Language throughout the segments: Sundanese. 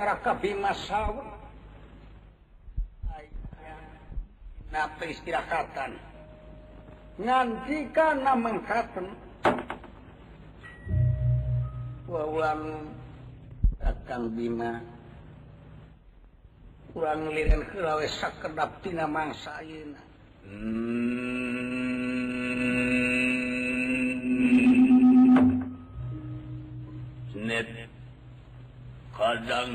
raka bima sawun nate istirahatan ngantika namang katen wawang datang bima kurang liren kelawe sakedap tina mangsa ayina hmm.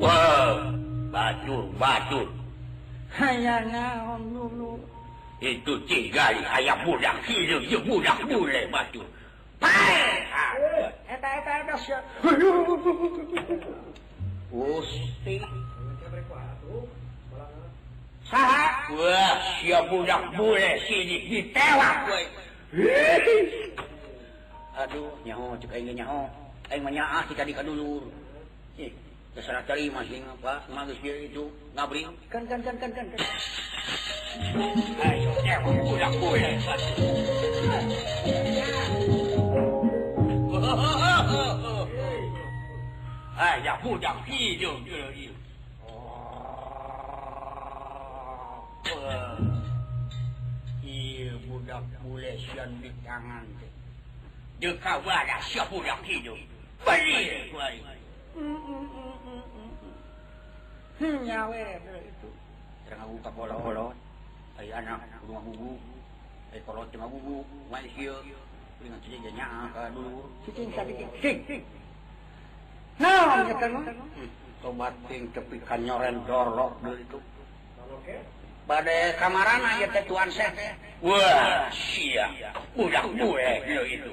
Wow, batu, batu. Hanya naon dulu. Itu tinggal ayam budak hidup, ya budak boleh batu. Pai! Eh, eta, eta, eta, siap. Usti, Saha? Wah, siap budak boleh sini ditewak, woi aduh nyaho cek aing nyaho aing mah nyaah kita di kadulur ih terserah terima sih ngapa magus dia itu ngabring kan kan kan kan kan ayo emang budak gue Ay, ya budak hidung dulu ini. Oh, iya budak mulesian di tangan tuh. Deka wala seorang hidup. itu. Terang aku anak rumah rumah dulu. kanyoren dorok dulu itu. pada kamaran aja tuan saya. Wah, siap. Udah gue itu.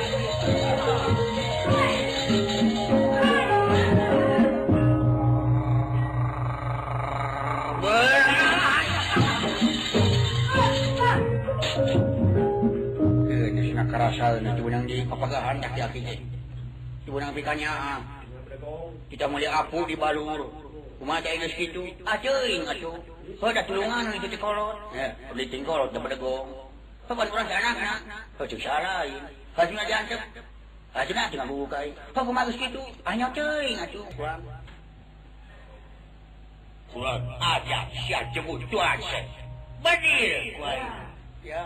karasal na tunang di kapagahan kaki-kaki je. Tunang pikanya ah. kita mulai apu di balur. Kumata ingat situ, acing atu. Kau dah tulungan itu tikolot. Eh, ya, beli tikolot daripada gong. Kapan orang sana nak? Ah. Kau tu salah. Ya. Kau tu nak diantep. Kau tu nak tengah bukai. Kau kumagus situ, hanya acing atu. Kurang. Kurang. Ada siap jemput tuan. Benar. Kurang. Ya.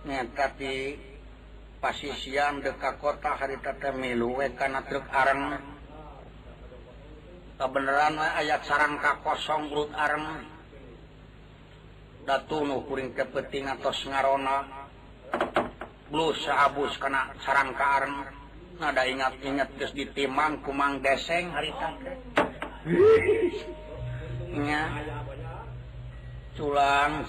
punyakati pasisian deka kota hari Talu tru ke beneran ayat saran ka kosong glut kepeting atauronoblu sahabus karena saran nada ingat-ingat di timmbang kumang gesseng hari culang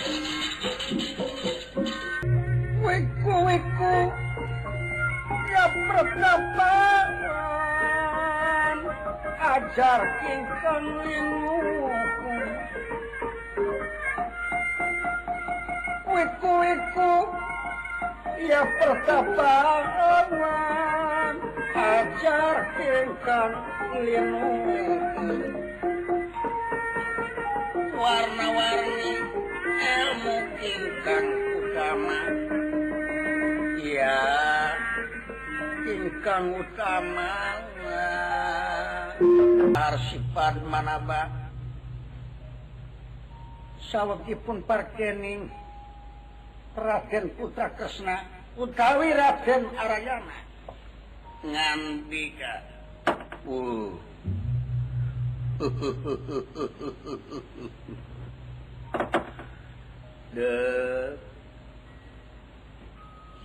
duitku ya bertambahan ajar ingkang linguku duitku itu ya bertambahan ajar ingkang linguku warna-warni ilmu ingkang utama tingngkag utama narsifat mana Hai sawskipun parkkening pragen putra Kesna utawira dan Arayana nga uh the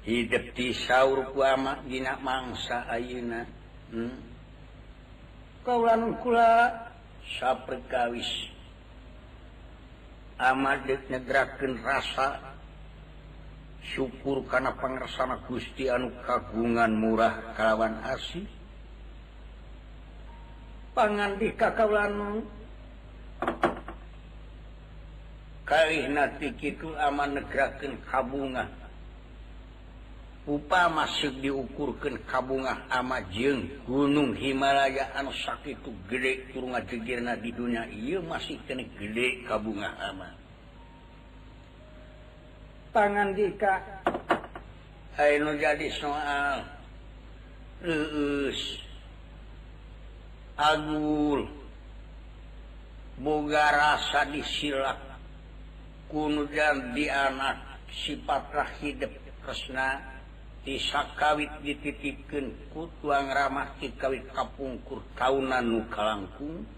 ursawi hmm? a rasa syukur karena pengersana guststi anu kagungan murahkawawan asli pangan dikawa kawin nanti itu ama negrakenkabungan upa masuk diukurkan kabunga amad jeung Gunung Himalayaan sakit gede tur rumahrna di dunia ia masih ke gede kabunga a tangan jadi somoga rasa disila di anak sifat rahiresnaan Sakawit dititikken kutuang ramah Kikawit kapungkur tahunnankalangku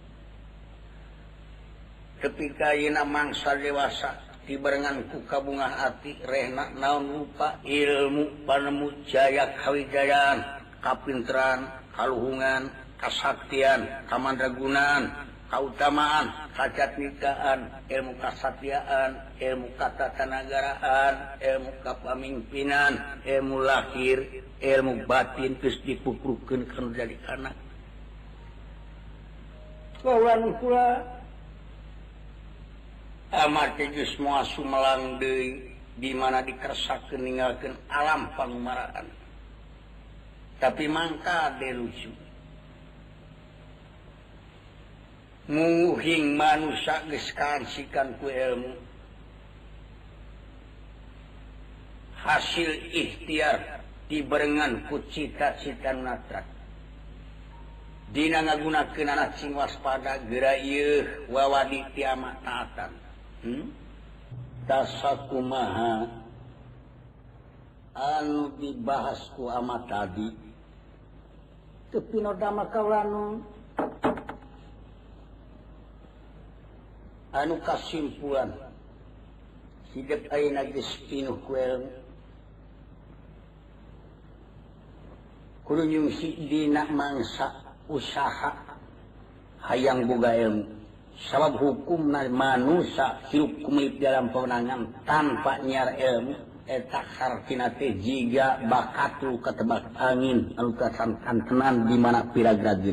ketika inak mangsa dewasa diberngan kukabunga tik Renak naonpa ilmu Banemu Jayakhawidayan kappinran kaluhungan Kasaktian kamangunaan, utaan kacatt ninikaan ilmu kasadian ilmu kata tangaraan ilmu kappamimpinan ilmu lahir ilmu batin terus dipuukuukan keja amatilang dimana dikersa meninggalkan alam pengmaraan tapi makah delujuk muing manusakansikan ku ilmu Hai hasil ikhtiar diberngan kucitaikan natra Hai dina ngagunaken anak sing waspada gera wa kiaatan ku anu dibahasku amat tadi tepin dama kau simpulan hidup usaha hayang jugaga ilmut hukum man hirup kumilik dalam pewenangan tanpa nyiar ilmatuka tebak anginasan kantenan dimanapiragrad di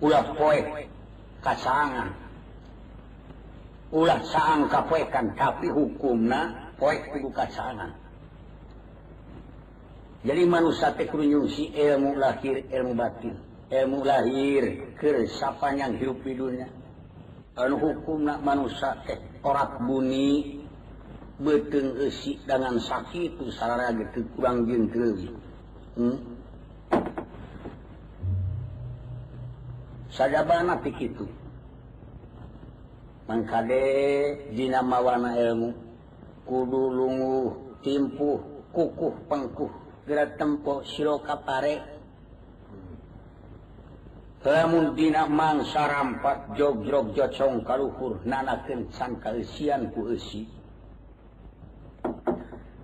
perlu Hai sangkan tapi hukum Hai jadi man manusia kunjung si ilmu lahir ilmu batinu lahir ke yang hidulnya hukum man orang bunyi berteik dengan sakit salah gituku Salabana tikitu mangkade dina mawana elmu kudu lgu timpuh kukuhpengkuh gera tempo sioka pare Kemu dina mangsa rampak jog-jog joca kaluhur, nanaken sang kalsian ku issi.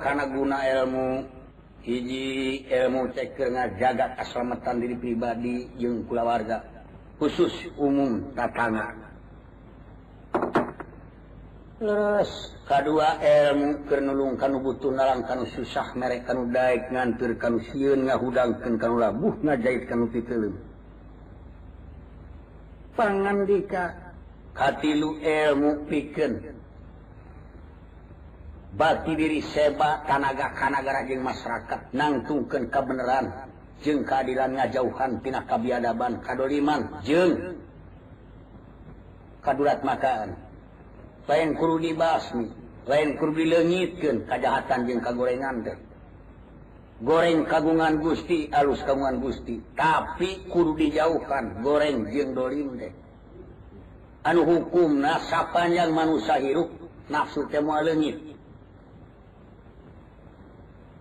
karena guna ilmuji ilmu ceker jaga kelamatan diri pribadijungkula warga khusus umumangan K2 ilmulungkanuhangkan susah mereka udah nganturkan pangankalu ilmu pi bat diri sepak tanaga kangara jeng masyarakat nangtung ke kabenarran jeng keadilan ngajauhan pinah kabiadaban kadoliman kadurat makanankuru dibahasmi lain kur legit kejahatan je goreng gorengkagungan Gusti alus kagungan Gusti tapi kur dijauhkan goreng jeng anu hukum naspan yang manusia hiruk nafsu temwalengit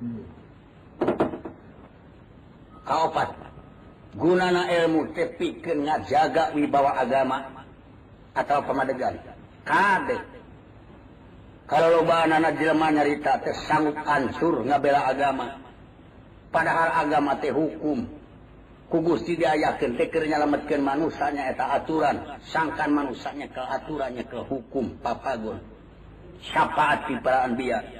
Hai kaufat gunana ilmu tepi nga jaga Wibawa agama atau pemadegan Kdek Hai kalau Ban Jelma nyaritatesang Ansur ngabela agama padahal agama teh hukum kubus tidak yakin tekernya lemetkin mananya tak aturan sangkan mansaknya keaturannya ke hukum papagon syafahati peran bi biasa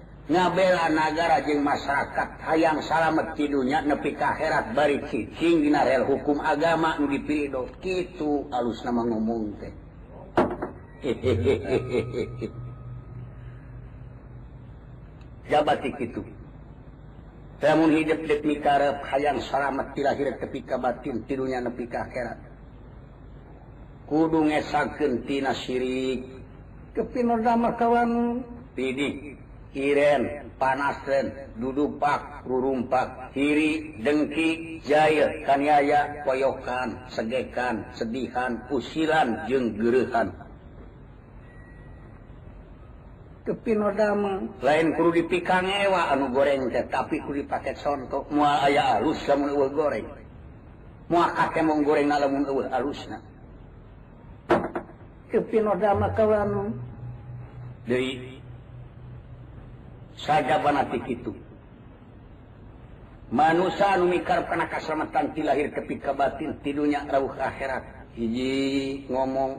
ngabella na negara j masyarakat hayang salamet tidunya nepi ka herat bari agama alusba hidupep hayang salamett ke tinya neat kuungtinarik kepigama kawanmuih si Iren panasren dudu pak krurumpak kiri dengki jaya kanya koyyokan seggekan sedihhan pusiran jeung gerhan kepindama lain kru diikan ewa anu goreng tapi dipakaiko goreng goreng ke sajatik itu manusiami kar pernah kas sama nanti lahir ketika batin tidurnya rauh akhirat ngomong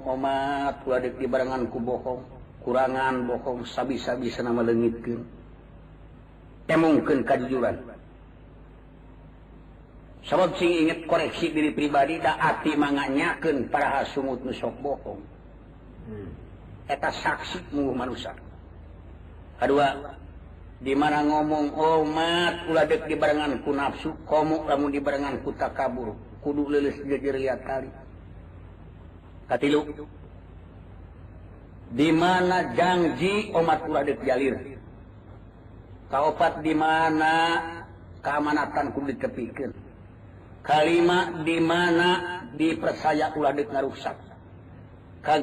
di baranganku bohongkurangan bohong habis- nama melengit mungkin kejuran sing inget koreksi diri pribadihati mangnyakan para hasmut bohongsmu hmm. manusia aduh di mana ngomong ot oh, uladek dibarennganku nafsu kamu dibarenngan kuta kabur kudulisj dimana janji umat ulalir kabat dimana kemanatan kulit kepikir kalimat dimana dipercaya ulanya rusak ka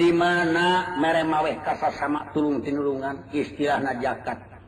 dimana meremaweh kasar sama turun tinurungan istilahjakat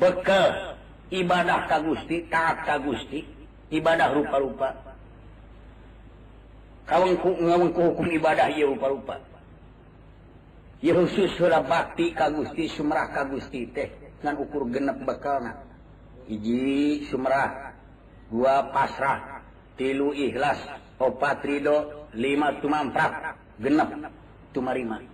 bekal ibadah Ka Gusti taat Ka Gusti ibadah rupa-lupawan ibadahpapagusti Sumerah Gusti teh ukur genep bekal Sumerah gua pasrah tilu ikhlas Opa Riho 5 genp cumarimani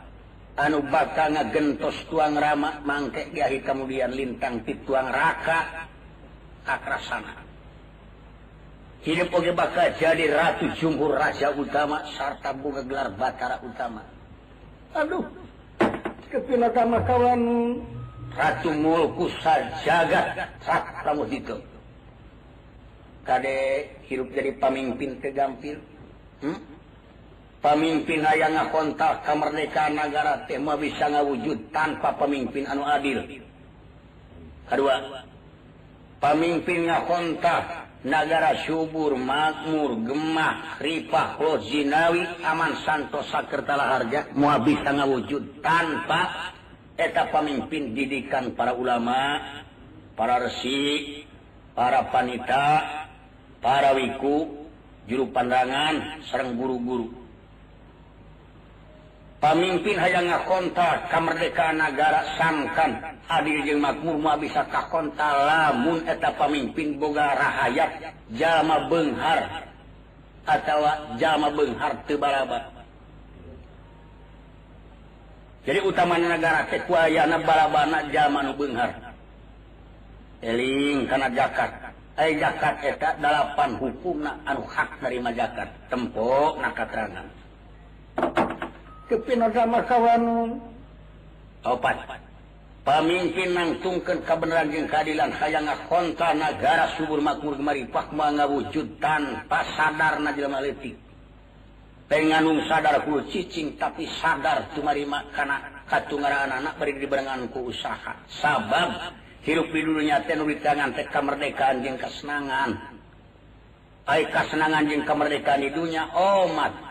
bakangagenttos tuang rama mangkek Yahi kemudian ltang pituang raka akraana Hai ki bakal jadi Ratu jumhur Raja utama sartabung gelar Bara utama Aduh ke kawan Ratu mul jaga gitu Hai Kadek hirup jadi paming pinte gampir hmm? pemimpin ayaah nga kontak kamerdeka-gara tema bisa ngawujud tanpa pemimpin anu adil kedua pemimpin nga kontak negara syyuur Mazmur gemah Riahhozinawi aman Santo sakkrettalahjat Mu bisawujud tanpa eta pemimpin didikan para ulama para resik para wanita para wiku juru pandangan serrang guru-guruku pamimpin hanya ngakontor kamerdekagara sangkan hadil jemakma bisa kakontamuneta pamimpin bogara ayaat Jama Benghar atau Jama Beharaba Hai jadi utamanya negara ketuaana balaban zaman Jakararpan dari Majakat temk nakatranan mu o pemimpinan keadilan saya nggak Honta negara suburmur Pakma wujudan Pak sadar peng ngaung sadarcing tapi sadarari makantung berberngan ke usaha sabab hidup dulunya tenuli tangankemerdekaan kesenangan Haienangan jeng erdekaan i dunya omad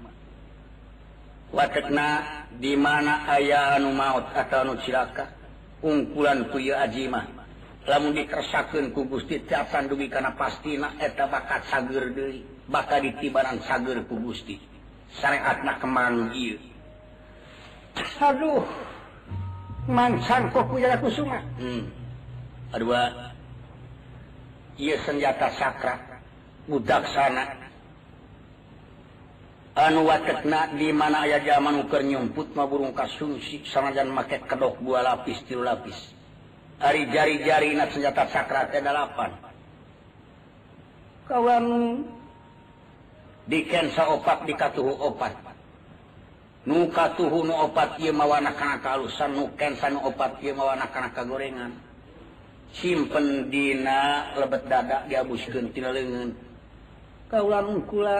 di mana aya an maut atauaka ungkulan ku ajimah dikersakken kubussti tiapsan dumi karena pastiat bak ditibaran sa kubussti ia senjata sakkra mudadaksana wartawan An wa di mana aya zaman nu nyumput maburuung ka susshijan make kadok bu lapis ti lapis Har jari-jarina senjata sakkrapanwan dikensa opak di ka o nu opat kalusan nuken o gorengan simen dina lebet daga genti le kaulang mukula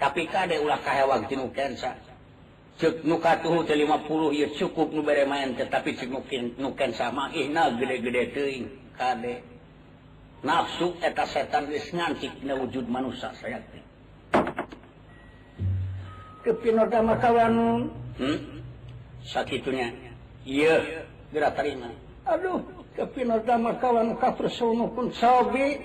tapi kade ulah kaa wa nuken sa nu ka tuhu kelima puluh y cukup nu bere main tetapi ce nuken samadede ka nafsu setan nganti na wujud man kepinoddama kawannya gerauh ke pindama kawan hmm? ka ber pun sobi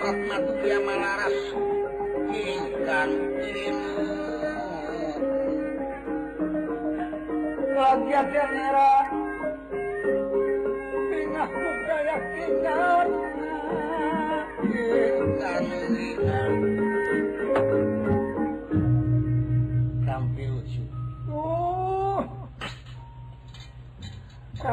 kumpu matuk kia Kitan kirim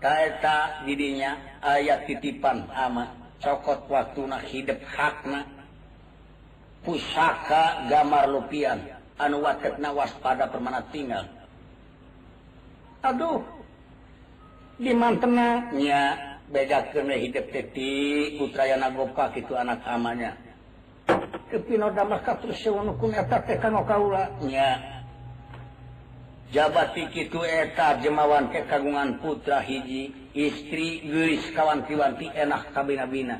Tata diriinya ayat titipan ama cokot waktu hidup hak pusaka Gamar lupian anuna waspada per tinggal Hai aduh dimantengah beda hiduptik gopak itu anakanya kenya Jaba titu eta eh, jemawan kekagungan putra hijji istri diriris kawantiwanti enak eh, kabina.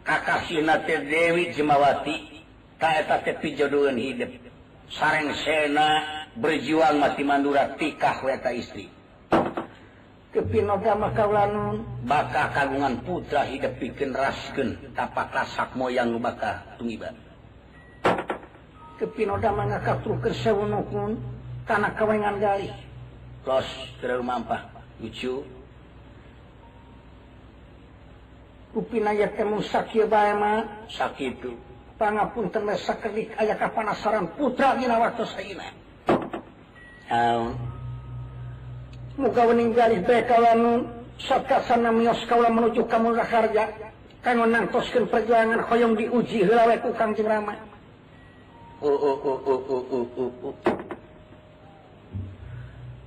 Kakaknate Dewi jemawati Kaeta kepijodoan eh, hidup sareng sena berjuwal mati mandura tikah weta istri. Kepinoga makalanun baka kagungan putra hidup piken rasken tapak rasaak moyangba tuiban. Kepinodaga karuh kesewukun, kawengali Upin mu sakit pan pun ter kapanasaran putra mukaing menuju kamuharjuong di uji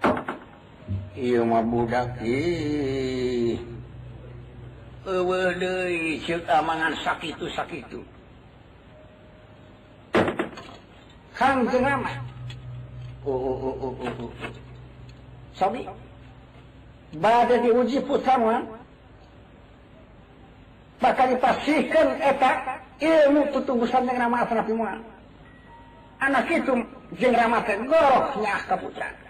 Hai sakit badan diuji put Hai bakal pasikanak ilmu putumbusan Hai anak itu jeatan gonya keputaran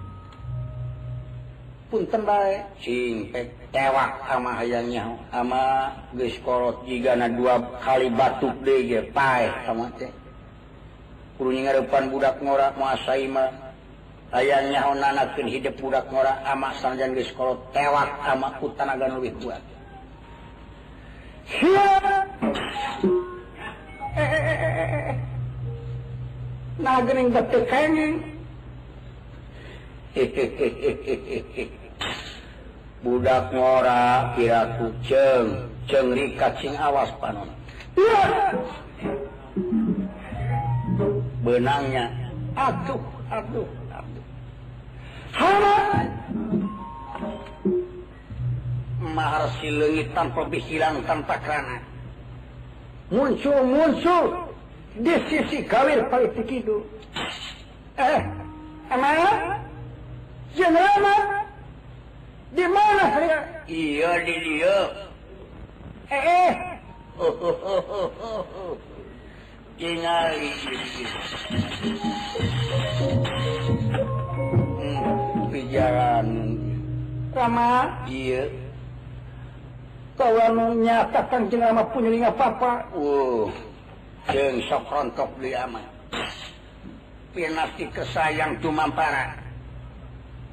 bakwak eh, ayanya ama guys juga dua kali batu depandak ngo ayanya hidupdak ngo ama tewaktan lebih buat hehe Hai budak ngoakkiraku ceng ceri kacing awas panon benangnya aduh aduh ma si legit tanpa bi hilang tanpa karena Hai munculuh di sisi kalil palingiku eh Hai mana menyatakan punya ringa paparont ke sayang cuma pararan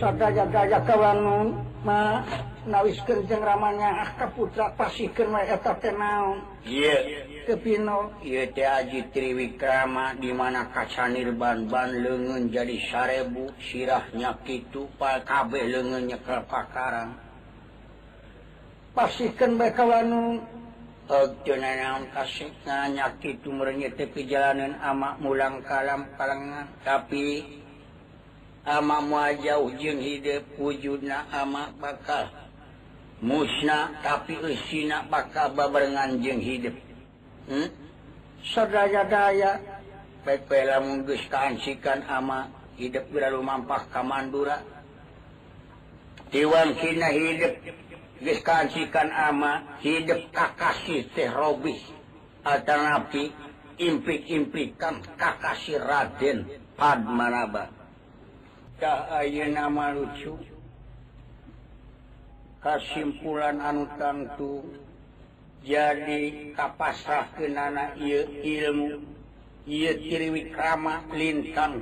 kawan nais kejeng ramanya ah putra pasikanwima dimana kaca nirbanban legen jadi sarebu sirahnya itu pak kabel lengan nye pakrang Hai pasikan baikwanungnya itutepi jalanan a mulang kalam kalangan tapi Amaamu wajau j hidup judna ama bakar musna tapi usina bakanganjeng hidupsaudararajaa hmm? pepeguskansikan ama hiduppak kamandura Tiwang kina hidupsikan ama hidup kakasih terobs alternapi impimpi-impimpim kakasih raten padd maraba. air nama lucu Hai kesimpulan anu Tantu jadi kapasrahken ilmu ciwilinang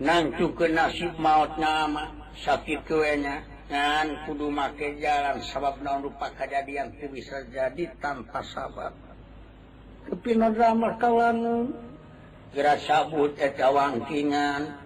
nacu ke nasib mautnya sakitenyakudu make jalan sabab nonrupak kejadian itu bisa jadi tanpa sahabatbab gera sabut wangkingan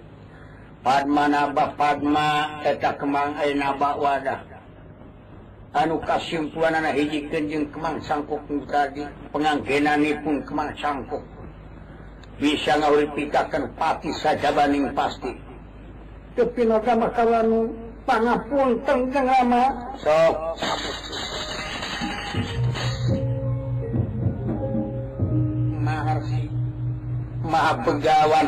Padma naba Padma eta Kemang naba wadah anu kasimpuan anak hiji kenjeng Kemang sangkuk tadi penganggenani pun Kemang sangkuk bisa pikakan pati saja baning pasti tapi naga makalan pangapun tenggang lama sok maharsi maha pegawan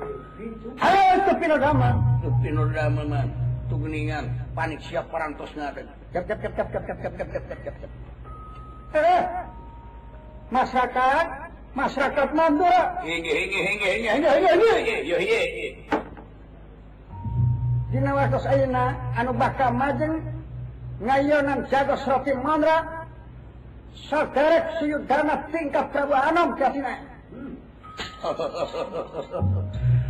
Halmaingan panik siap persnya masyarakat masyarakat mandra anualjeng ngayyonan ja mandra singkat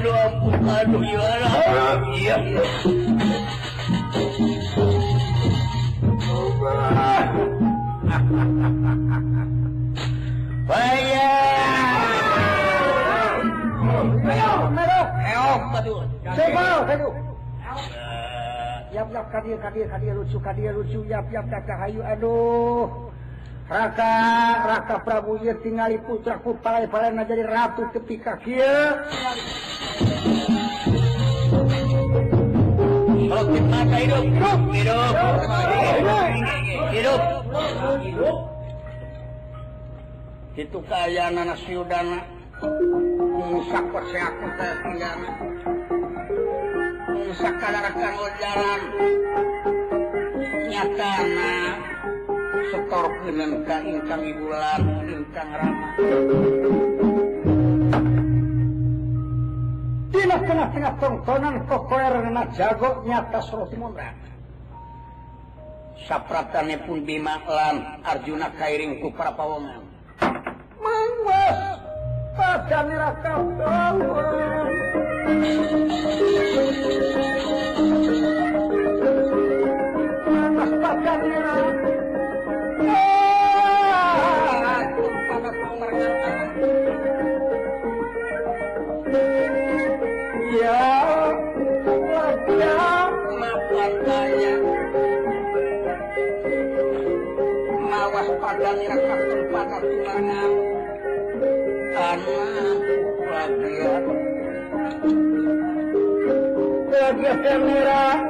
Aduh ampun, aduh gimana? Iya. ya, ya, kadir kadir kadir lucu kadir lucu ya, ya, dah kahayu aduh rata Prabuzi oh, tinggal putra kepala menjadi ra ke itu kayakudananya setorkeun ka ingkang ibu lamun ingkang ramah Dina tengah-tengah tongkonan kokoerna jago nyata Surahmun ramah Sapratane pun Bima lan Arjuna kairing ku para pawongan mengwas pada neraka Allah de é até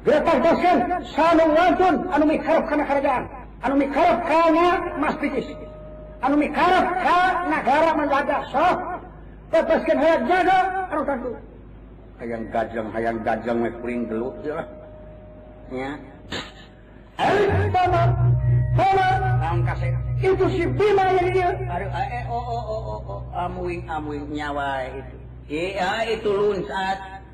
Greater sanong wantun anu mikarap kana kerajaan, anu mikarap kana masjid anu mikarap ka negara menjaga sok tepaskan hayat jaga anu tadu hayang gajang hayang gajang mek kuring gelut ya ya alif bama bama angka itu si bima yang dia aduh eh, eh oh, oh oh oh oh amuing amuing nyawa itu iya itu lunsat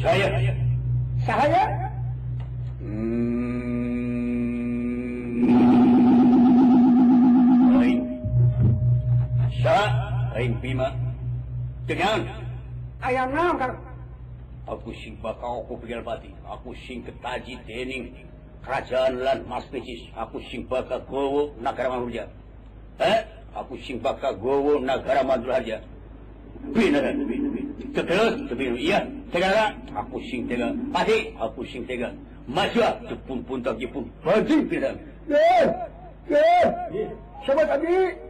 Saya. Saya? Hmm. Ừ. Aing Bima. Dengan. Ayah naon kang? Aku sing bakal aku pikir bati. Aku sing ketaji dening kerajaan lan mas pecis. Aku sing bakal gowo negara Mandurharja. Eh? Aku sing bakal gowo negara Mandurharja. Bina kan? Terus, terus, iya. Tegara, aku sing tega. Pati, aku sing tega. Maju, tepun pun tak jepun. Banting tidak. Eh, eh, sobat abdi.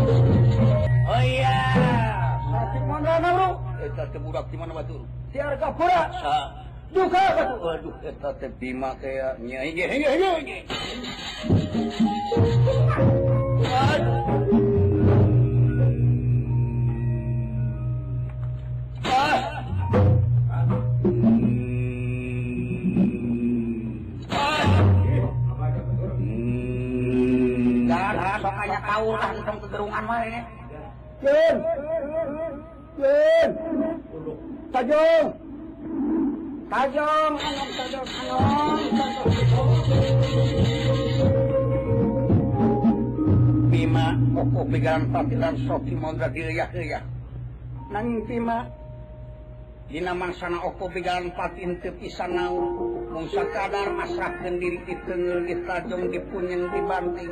ah, ah, ah, ah, jun, jun, Tajong! Tajong! Anong tajong? Anong tajong? Bima, opo, bigan patilan sopi mondra diriya-diriya. Nang bima, dinamang sana opo bigan patin tepisan naun. Mung sakadar masrahkan diri kita ngelgi tajong dipunyang dibanting.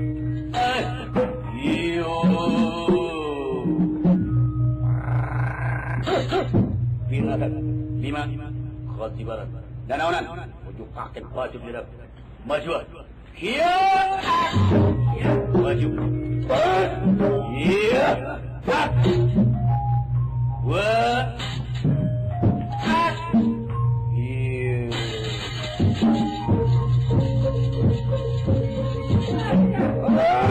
lima, lima, lima, lima, lima, lima, lima, lima, lima, lima, lima, lima, lima, lima,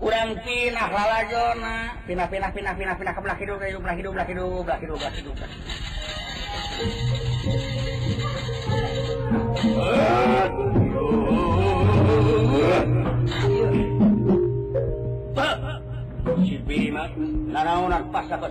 kurang ra pasa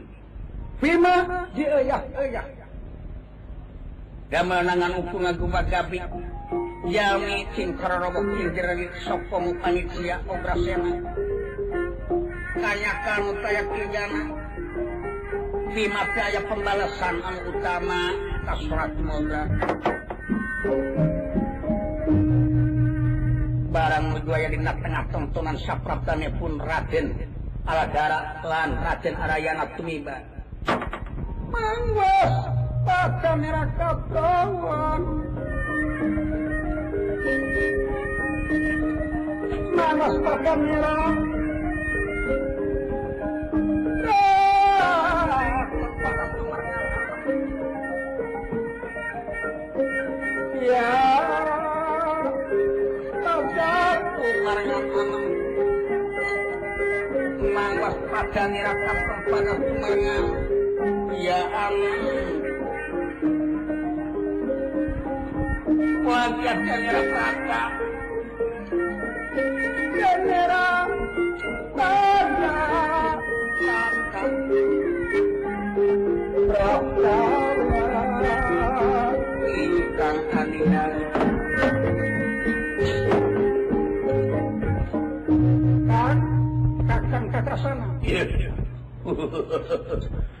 Bima di ayah. Eh, eh, ayah. nangan uku aku bagabi. Yami cingkar robok cingkirani sokong panitia obrasena. Kanyakan utaya kijana, Bima kaya pembalasan an utama kasurat moga. Barang mudwaya di tengah tontonan sapraptane pun Raden Aladara lan Raden Arayana Tumiba mangga pada merah bawang pada kau aman ya, mangwas pada neraka panas ya ampun wajah kamera Praka kamera Praka Praka Praka Kang, kakang Iya, iya.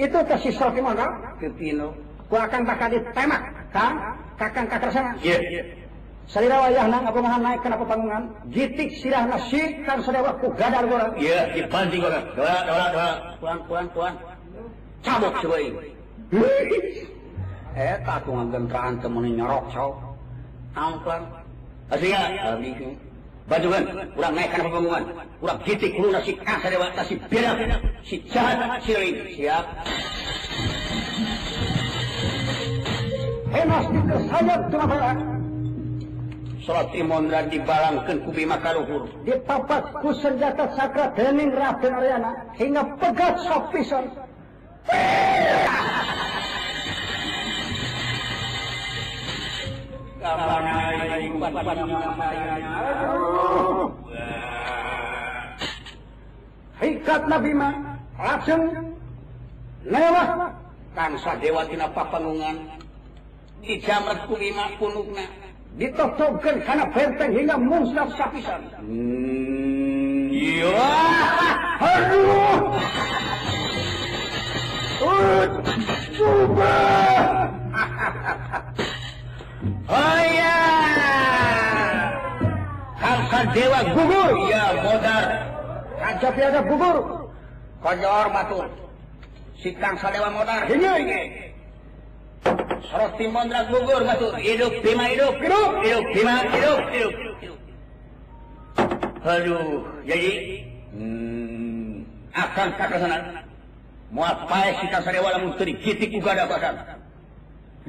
itu ke siswa ke Ke Pino. Ku akan bakal temak, kan? Kakang kakersana. Iya, iya. Salira wayah nang apa mahan naik kenapa panggungan? Gitik sirah nasir kan sedewa ku gadar orang. Iya, dibanting orang. Dora, dora, dora. Puan, puan, puan. Cabut coba ini. Eh, tak aku ngegentraan temen nyorok, cow. Amplan. Asyik ya? Abis Badungan, kurang naik karena pembangunan, kurang titik kurang nasi kasar dewa, nasi berak, si jahat, si ring, siap. Hemas juga sayap tengah barat. Salat dan dibalangkan kubi Di Dipapat ku senjata sakra dening raden Ariana hingga pegat sopisan. Hikat Nabima langsung lewat tansah dewa tina papangungan di ku lima punukna ditotokkan karena benteng hingga musnah sapisan. Hmm. Iya. Aduh. আ দেুব ম ুব ক সিন সা ম স্স্তি মন্দু এুক্তিমা ুি হয আ ম সাে মুস্ত পা ।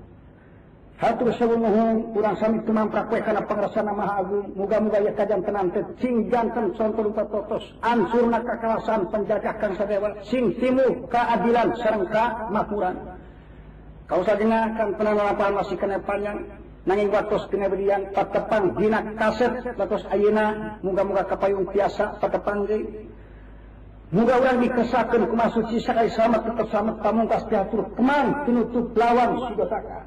Hatur seumuhun urang sami tumampak poe kana pangrasana Maha Agung. Muga-muga ya kajang tenan teh contoh sontor totos ansur ka kawasan penjajah kang sadewa sing timu keadilan sareng ka mapuran. Kau sajenga kan melakukan masih kena panjang nanging watos kena beriang patepang dina kaset watos ayena muga-muga kapayung biasa patepang deui Muga orang dikesakan kemasuk sakai selamat tetap selamat pamungkas diatur teman penutup lawan sudah taka.